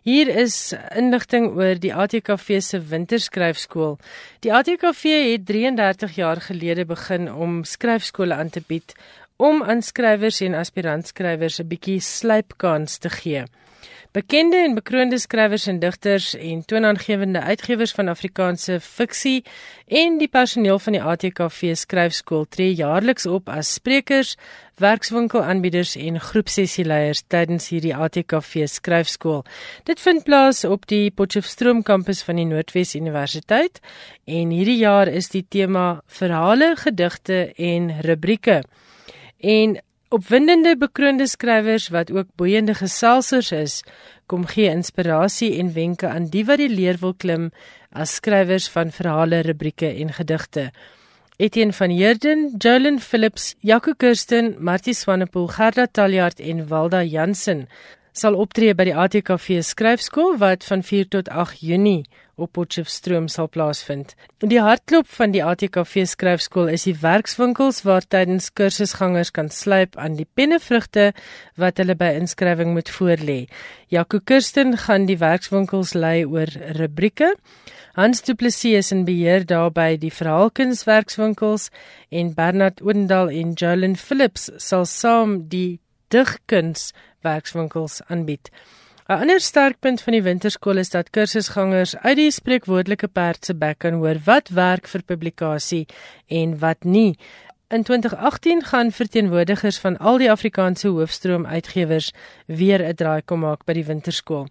Hier is inligting oor die ATKV se winterskryfskool. Die ATKV het 33 jaar gelede begin om skryfskole aan te bied om aan skrywers en aspirantskrywers 'n bietjie slypkans te gee. Bekende en bekroonde skrywers en digters en toonaangewende uitgewers van Afrikaanse fiksie en die personeel van die ATKV skryfskool tree jaarliks op as sprekers, werkswinkelaanbieders en groepsessieleiers tydens hierdie ATKV skryfskool. Dit vind plaas op die Potchefstroom kampus van die Noordwes Universiteit en hierdie jaar is die tema verhale, gedigte en rubrieke. En Opwindende bekroonde skrywers wat ook boeiende geselsers is, kom gee inspirasie en wenke aan die wat die leer wil klim as skrywers van verhale, rubrieke en gedigte. Etienne van Heerden, Jolyn Phillips, Jaco Kirsten, Martie Swanepoel, Gerda Taljaard en Walda Jansen sal optree by die ATKV skryfskool wat van 4 tot 8 Junie op Potchefstroom sal plaasvind. Die hartklop van die ATKV skryfskool is die werkswinkels waar tydens kursusgangers kan slyp aan die pennevrugte wat hulle by inskrywing moet voorlê. Jaco Kirsten gaan die werkswinkels lei oor rubrieke. Hans Du Plessis is in beheer daarby die verhaalkunswerkswinkels en Bernard Oendal en Jolyn Phillips sal saam die digkuns werkswinkels aanbied. 'n Ander sterkpunt van die winterskool is dat kursusgangers uit die spreekwoordelike perd se bek kan hoor wat werk vir publikasie en wat nie. In 2018 gaan verteenwoordigers van al die Afrikaanse hoofstroom uitgewers weer 'n draai kom maak by die winterskool.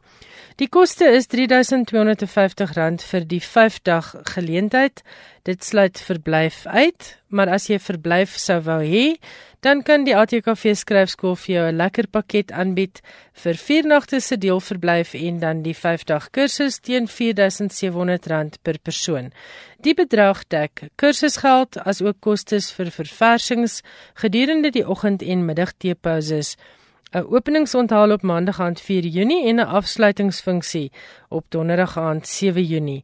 Die koste is R3250 vir die 5 dag geleentheid. Dit sluit verblyf uit, maar as jy verblyf sou wou hê, dan kan die ATKV skryfskool vir jou 'n lekker pakket aanbied vir 4 nagte se deelverblyf en dan die 5 dag kursus teen R4700 per persoon. Die bedrag dek kursusgeld as ook kostes vir verversings gedurende die oggend en middagteepauses. 'n Openingsonthaal op Maandag aand 4 Junie en 'n afsluitingsfunksie op Donderdag aand 7 Junie.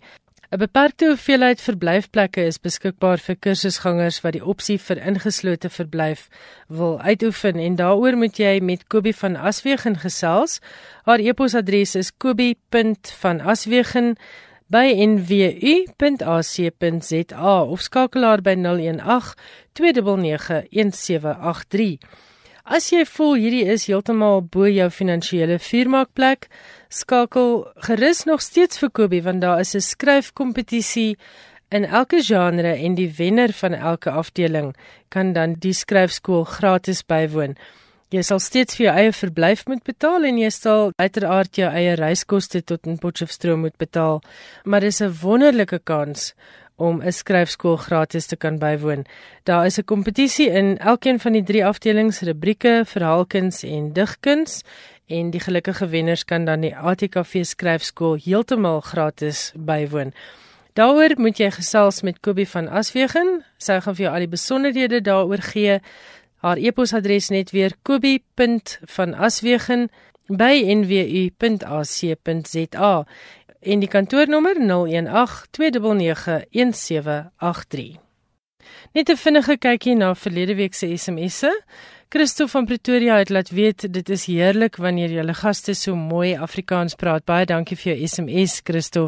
'n Beperkte hoeveelheid verblyfplekke is beskikbaar vir kursusgangers wat die opsie vir ingeslote verblyf wil uitoefen en daaroor moet jy met Kobie van Aswegen gesels. Haar e-posadres is kobie.vanaswegen@nwu.ac.za of skakel haar by 018 299 1783. As jy voel hierdie is heeltemal bo jou finansiële vuurmaakplek, skakel gerus nog steeds vir Kobie want daar is 'n skryfkompetisie in elke genre en die wenner van elke afdeling kan dan die skryfskool gratis bywoon. Jy sal steeds vir jou eie verblyf moet betaal en jy sal uiteraard jou eie reiskoste tot in Potchefstroom moet betaal, maar dis 'n wonderlike kans om 'n skryfskool gratis te kan bywoon. Daar is 'n kompetisie in elkeen van die drie afdelings rubrieke, verhaalkuns en digkuns en die gelukkige wenners kan dan die ATKV skryfskool heeltemal gratis bywoon. Daaroor moet jy gesels met Kobie van Aswegen. Sy gaan vir jou al die besonderhede daaroor gee. Haar e-posadres net weer kobie.vanaswegen@nwu.ac.za en die kantoornommer 018 2991783. Net 'n vinnige kykie na verlede week se SMS'e. Christo van Pretoria het laat weet dit is heerlik wanneer julle gaste so mooi Afrikaans praat. Baie dankie vir jou SMS, Christo.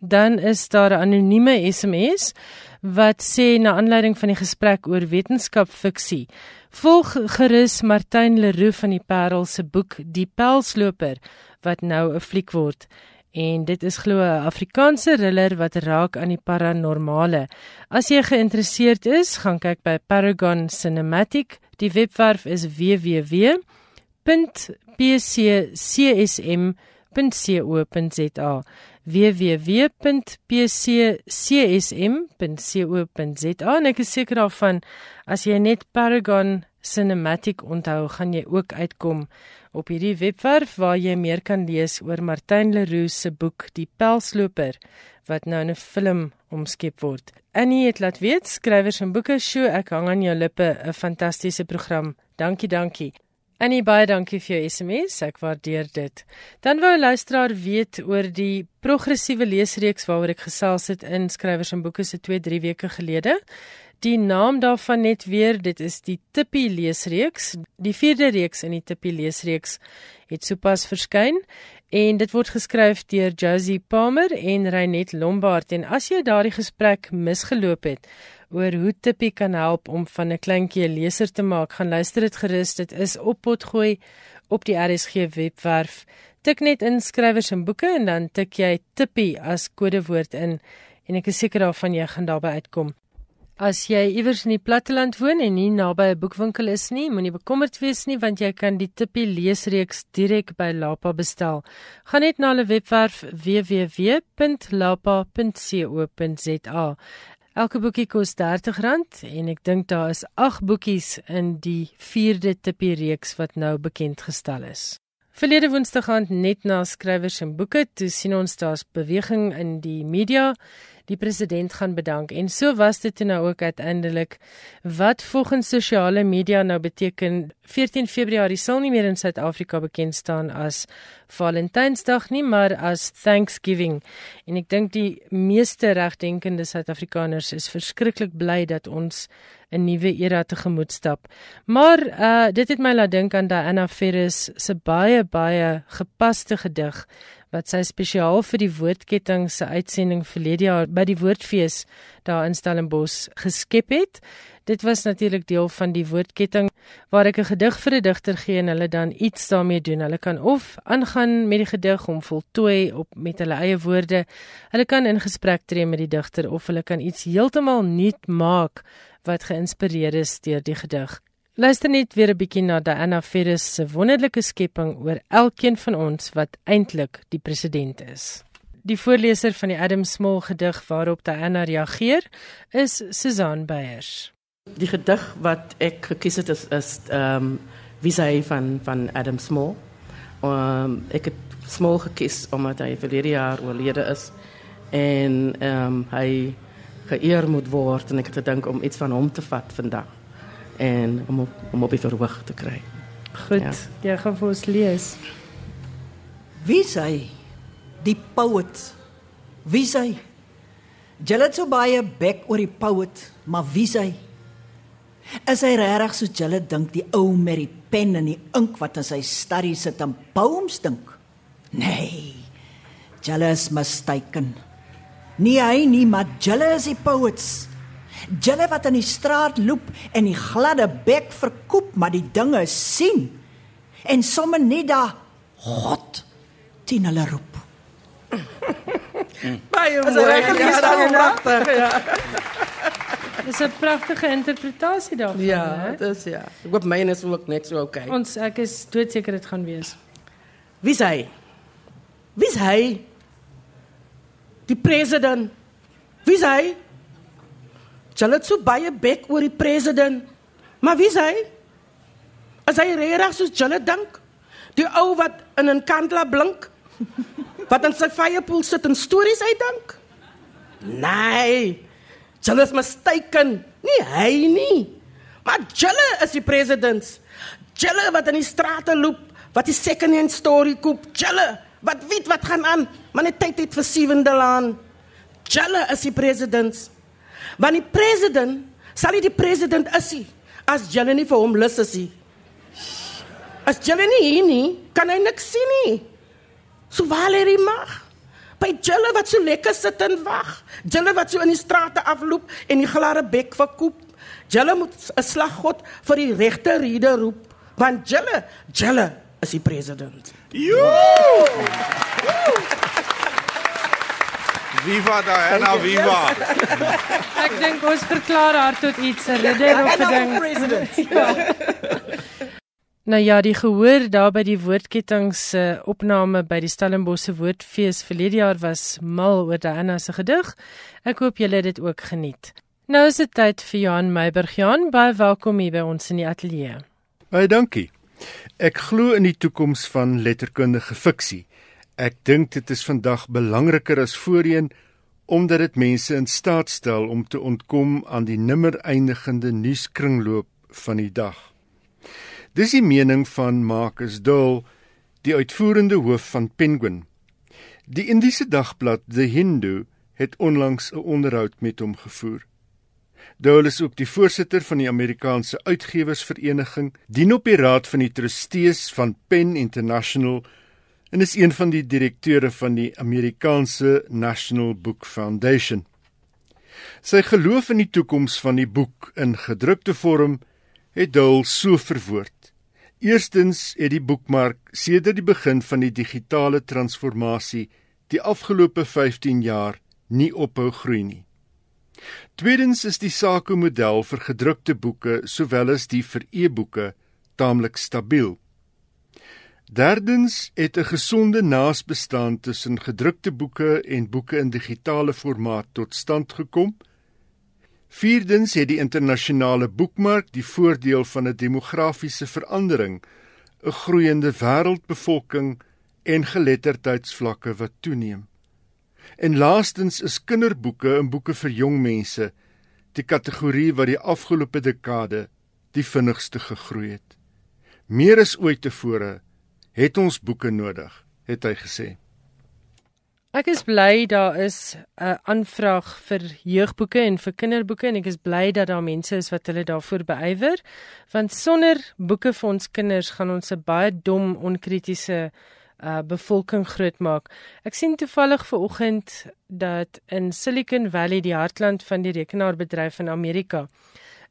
Dan is daar 'n anonieme SMS wat sê na aanleiding van die gesprek oor wetenskap fiksie. Volg gerus Martin Leroux van die Parel se boek Die Pelsloper wat nou 'n fliek word en dit is glo 'n Afrikaanse thriller wat raak aan die paranormale. As jy geïnteresseerd is, gaan kyk by Paragon Cinematic. Die webwerf is www.pccsm.co.za www.pccsm.co.za en ek is seker daarvan as jy net Paragon Cinematic onthou, gaan jy ook uitkom op hierdie webwerf waar jy meer kan lees oor Martin Leroux se boek Die Pelsloper wat nou in 'n film omskep word. Annie het laat weet skrywers en boeke show ek hang aan jou lippe 'n fantastiese program. Dankie, dankie. Annie baie dankie vir jou SMS, ek waardeer dit. Dan wou 'n luisteraar weet oor die progressiewe leesreeks waaroor ek gesels het in skrywers en boeke se 2-3 weke gelede. Die naam daarvan net weer, dit is die Tippie leesreeks. Die vierde reeks in die Tippie leesreeks het sopas verskyn en dit word geskryf deur Josie Palmer en Reinet Lombard en as jy daardie gesprek misgeloop het oor hoe Tippie kan help om van 'n kleintjie 'n leser te maak, gaan luister dit gerus. Dit is op potgooi op die RSG webwerf. Tik net in skrywers en boeke en dan tik jy Tippie as kodewoord in en ek is seker daarvan jy gaan daarby uitkom. As jy iewers in die platteland woon en nie naby 'n boekwinkel is nie, moenie bekommerd wees nie want jy kan die Tippie leesreeks direk by Lapa bestel. Gaan net na hulle webwerf www.lapa.co.za. Elke boekie kos R30 en ek dink daar is 8 boekies in die 4de Tippie reeks wat nou bekend gestel is. Verlede Woensdag aand net na skrywers en boeke, toe sien ons daar's beweging in die media die president gaan bedank. En so was dit nou ook uiteindelik wat volgens sosiale media nou beteken 14 Februarie sal nie meer in Suid-Afrika bekend staan as Valentynsdag nie, maar as Thanksgiving. En ek dink die meeste regdenkende Suid-Afrikaners is verskriklik bly dat ons 'n nuwe era tegemoet stap. Maar uh dit het my laat dink aan Diana Ferris se baie baie gepaste gedig wat sy spesiaal vir die woordketting se uitsending verlede jaar by die woordfees daar in Stellenbosch geskep het. Dit was natuurlik deel van die woordketting waar ek 'n gedig vir 'n digter gee en hulle dan iets daarmee doen. Hulle kan of aangaan met die gedig om voltooi op met hulle eie woorde. Hulle kan in gesprek tree met die digter of hulle kan iets heeltemal nuut maak wat geïnspireer is deur die gedig. Luister net weer 'n bietjie na Diana Ferris se wonderlike skepping oor elkeen van ons wat eintlik die president is. Die voorleser van die Adam Small gedig waarop Diana reageer is Susan Beyers. Die gedig wat ek gekies het is is ehm um, sy van van Adam Small. Ehm um, ek het Small gekies omdat hy verlede jaar oorlede is en ehm um, hy geëer moet word en ek het gedink om iets van hom te vat vandag en om op, om op die verhoog te kry. Goed, ja. jy gaan vir ons lees. Wie sê die poet? Wie sê? Julle het so baie bek oor die poet, maar wie sê? Is hy regtig so julle dink die ou met die pen en die ink wat in sy studie sit en poems dink? Nee. Julle is mistaken. Nie hy nie, maar julle is die poets. Julle wat in die straat loop en die gladde bek verkoop, maar die dinge sien. En somme net daar God teen hulle roep. Baie mooi, pragtig, ja. Dis 'n pragtige interpretasie daarvan, ja, hè? Ja, dis ja. Ek hoop myne is ook net so okay. Ons ek is doodseker dit gaan wees. Wie is hy? Wie is hy? Die president. Wie is hy? Hulle het so baie bek oor die president. Maar wie is hy? As hy regtig soos hulle dink? Die ou wat in 'n kantla blink? Wat in sy firepool sit en stories uitdink? Nee. Hulle is mistaken. Nie hy nie. Maar hulle is die president. Hulle wat in die strate loop, wat die second hand story koop. Hulle wat weet wat gaan aan, maar net tyd het vir sewende laan. Hulle is die president. Want die president sal nie die president is nie as julle nie vir hom lus is nie. As julle nie hier nie, kan hy niks sien nie. So Valerie mag by julle wat so lekker sit en wag. Julle wat so in die strate afloop en die gladde bek verkoop. Julle moet 'n slaggod vir die regte rede roep want julle julle is die president. Joe! Viva Diana, viva. Ek dink ons verklaar haar tot iets 'n ridder of 'n ding. ja. Nou ja, die gehoor daar by die woordketting se opname by die Stellenbosse Woordfees verlede jaar was mal oor Diana se gedig. Ek hoop julle het dit ook geniet. Nou is dit tyd vir Johan Meiburg. Johan, baie welkom hier by ons in die ateljee. Baie dankie. Ek glo in die toekoms van letterkundige fiksie. Ek dink dit is vandag belangriker as voorheen omdat dit mense in staat stel om te ontkom aan die nimmer eindigende nuuskringloop van die dag. Dis die mening van Marcus Dole, die uitvoerende hoof van Penguin. Die Indiese dagblad The Hindu het onlangs 'n onderhoud met hom gevoer. Dole is ook die voorsitter van die Amerikaanse Uitgewersvereniging, dien op die raad van die trustees van Penn International en is een van die direkteure van die Amerikaanse National Book Foundation. Sy geloof in die toekoms van die boek in gedrukte vorm het Dole so verwoord: Eerstens het die boekmark sedert die begin van die digitale transformasie die afgelope 15 jaar nie ophou groei nie. Tweedens is die SAKO model vir gedrukte boeke sowel as die vir e-boeke taamlik stabiel. Derdens het 'n gesonde naasbestaan tussen gedrukte boeke en boeke in digitale formaat tot stand gekom. Vierdens het die internasionale boekmark die voordeel van 'n demografiese verandering, 'n groeiende wêreldbevolking en geletterdheidsvlakke wat toeneem. En laastens is kinderboeke en boeke vir jong mense die kategorie wat die afgelope dekade die vinnigste gegroei het. Meer as ooit tevore het ons boeke nodig, het hy gesê. Ek is bly daar is 'n aanvraag vir jeugboeke en vir kinderboeke en ek is bly dat daar mense is wat hulle daarvoor beywer want sonder boeke vir ons kinders gaan ons 'n baie dom onkritiese uh bevolking grootmaak. Ek sien toevallig ver oggend dat in Silicon Valley, die hartland van die rekenaarbedryf in Amerika,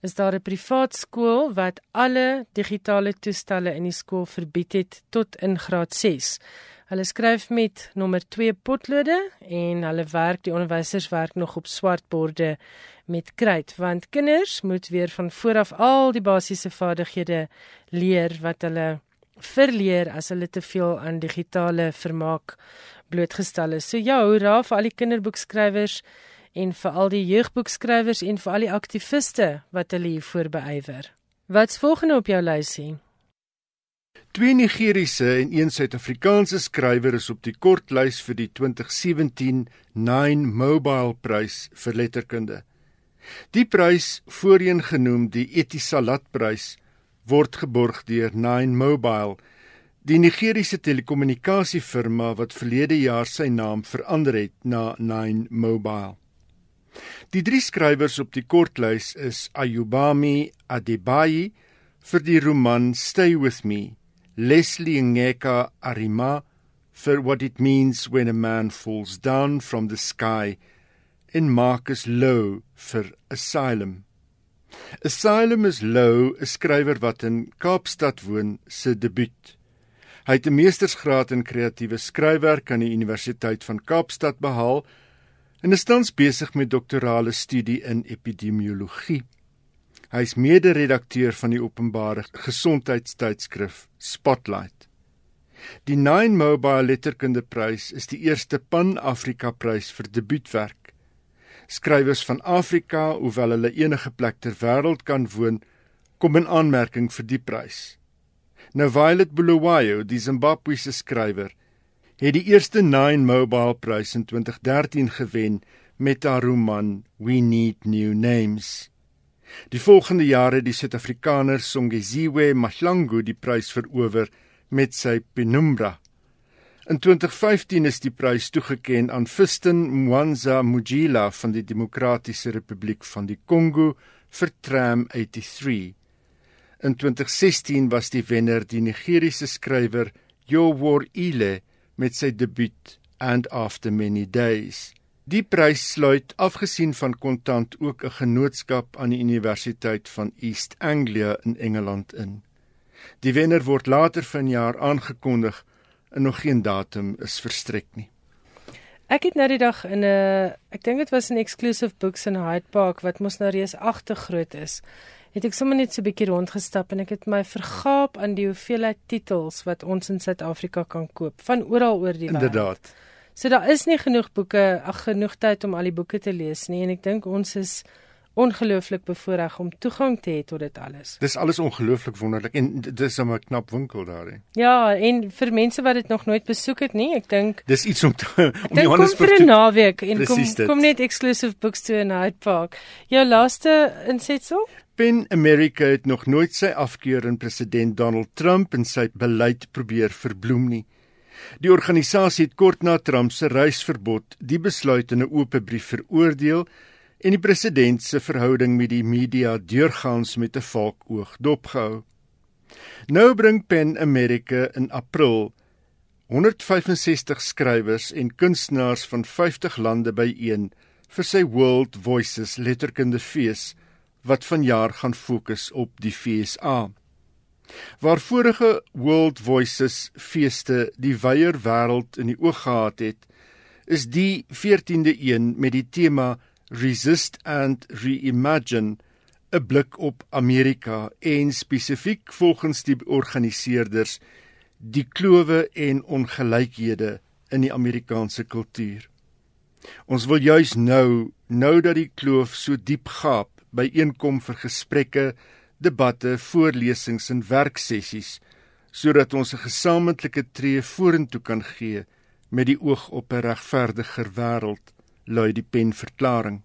is daar 'n privaat skool wat alle digitale toestelle in die skool verbied het tot in graad 6. Hulle skryf met nommer 2 potlode en hulle werk die onderwysers werk nog op swartborde met kruit want kinders moet weer van voor af al die basiese vaardighede leer wat hulle verleer as hulle te veel aan digitale vermaak blootgestel is. So ja, hoera vir al die kinderboekskrywers en vir al die jeugboekskrywers en vir al die aktiviste wat hulle hier voorbeywer. Wat's volgende op jou lysie? Twee Nigeriese en een Suid-Afrikaanse skrywer is op die kortlys vir die 2017 Nine Mobile Prys vir letterkunde. Die prys, voorheen genoem die Etisalat Prys, word geborg deur Nine Mobile, die Nigeriese telekommunikasiefirma wat verlede jaar sy naam verander het na Nine Mobile. Die drie skrywers op die kortlys is Ayubami Adebayi vir die roman Stay With Me, Leslie Ngeka Arima vir What It Means When a Man Falls Down from the Sky en Marcus Lowe vir Asylum. Asylum is Lou, 'n skrywer wat in Kaapstad woon, se debuut. Hy het 'n meestersgraad in kreatiewe skryfwerk aan die Universiteit van Kaapstad behaal en is tans besig met doktorale studie in epidemiologie. Hy is mede-redakteur van die openbare gesondheidstydskrif Spotlight. Die Nine Mobile Letterkundeprys is die eerste Pan-Afrika prys vir debuutwerk skrywers van Afrika, hoewel hulle enige plek ter wêreld kan woon, kom in aanmerking vir die prys. Nou Violet Bulawayo, die Zimbabwese skrywer, het die eerste Nine Mobile Prys in 2013 gewen met haar roman We Need New Names. Die volgende jare het die Suid-Afrikaner Songeziwe Mahlangu die prys verower met sy Penumbra. In 2015 is die prys toegekend aan Fiston Mwanza Mujila van die Demokratiese Republiek van die Kongo vir Tram 83. In 2016 was die wenner die Nigeriese skrywer Yowor Ile met sy debuut And After Many Days. Die prys sluit afgesien van kontant ook 'n genootskap aan die Universiteit van East Anglia in Engeland in. Die wenner word later vanjaar aangekondig en nog geen datum is verstrek nie. Ek het nou die dag in 'n ek dink dit was 'n exclusive books in Hyde Park wat mos nou reeds agter groot is. Het ek sommer net so 'n bietjie rondgestap en ek het my vergaap aan die hoeveelheid titels wat ons in Suid-Afrika kan koop van oral oor die wêreld. Inderdaad. So daar is nie genoeg boeke, ag genoeg tyd om al die boeke te lees nie en ek dink ons is ongelooflik bevoorreg om toegang te hê tot dit alles. Dis alles ongelooflik wonderlik en dis 'n knap winkel daar hè. Ja, en vir mense wat dit nog nooit besoek het nie, ek dink Dis iets om te, om Johannesburg vir 'n naweek en kom dit. kom net exclusive books toe in Hyde Park. Jou laaste insetsel? Pen America het nog nooit sy afkeur in president Donald Trump en sy beleid probeer verbloem nie. Die organisasie het kort na Trump se reisverbod die besluit in 'n oop brief veroordeel en die president se verhouding met die media deurgaans met 'n valkoog dopgehou. Nou bring Pen America in April 165 skrywers en kunstenaars van 50 lande byeen vir sy World Voices letterkunde fees wat vanjaar gaan fokus op die FSA. Waar vorige World Voices feeste die wyeer wêreld in die oog gehad het, is die 14de een met die tema Resist and Reimagine 'n blik op Amerika en spesifiek volgens die organiseerders die klowe en ongelykhede in die Amerikaanse kultuur. Ons wil juis nou, nou dat die kloof so diep gaap, byeenkom vir gesprekke, debatte, voorlesings en werksessies sodat ons 'n gesamentlike tree vorentoe kan gee met die oog op 'n regverdiger wêreld, lui die penverklaring.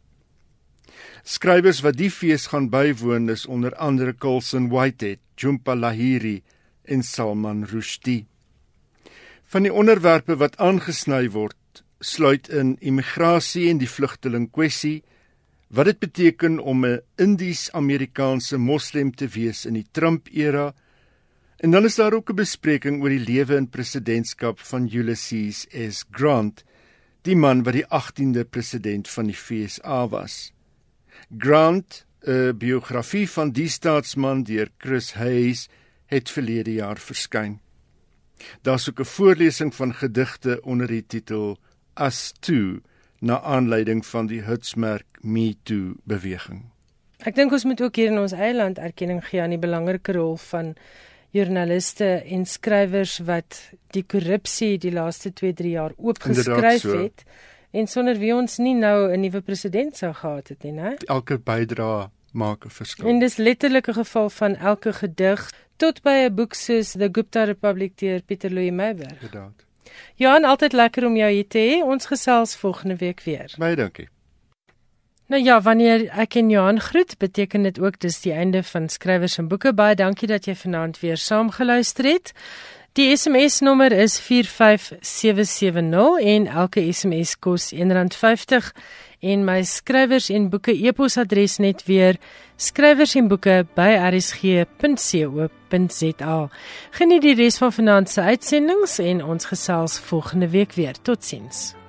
Skrywers wat die fees gaan bywoon is onder andere Colson Whitehead, Jhumpa Lahiri en Salman Rushdie. Van die onderwerpe wat aangesny word, sluit in immigrasie en die vlugteling kwessie, wat dit beteken om 'n Indies-Amerikaanse moslem te wees in die Trump-era. En dan is daar ook 'n bespreking oor die lewe en presidentskap van Ulysses S. Grant, die man wat die 18de president van die FSA was. Grant, 'n biografie van die staatsman deur Chris Hayes, het verlede jaar verskyn. Daar's ook 'n voorlesing van gedigte onder die titel Us Too na aanleiding van die hitsmerk Me Too beweging. Ek dink ons moet ook hier in ons eiland erkenning gee aan die belangrike rol van joernaliste en skrywers wat die korrupsie die laaste 2-3 jaar oopgeskryf so. het en sonder wie ons nie nou 'n nuwe president sou gehad het nie, né? Elke bydrae maak 'n verskil. En dis letterlik 'n geval van elke gedig tot by 'n boek soos The Gupta Republic deur Pieter Louw Meyerberg. Inderdaad. Johan, altyd lekker om jou hier te hê. Ons gesels volgende week weer. Baie dankie. Nou ja, wanneer ek en Johan groet, beteken dit ook dis die einde van skrywers en boeke. Baie dankie dat jy vanaand weer saamgeluister het. Die SMS nommer is 45770 en elke SMS kos R1.50 en my skrywers en boeke e-posadres net weer skrywers en boeke by rsg.co.za. Geniet die res van vanaand se uitsendings en ons gesels volgende week weer. Totsiens.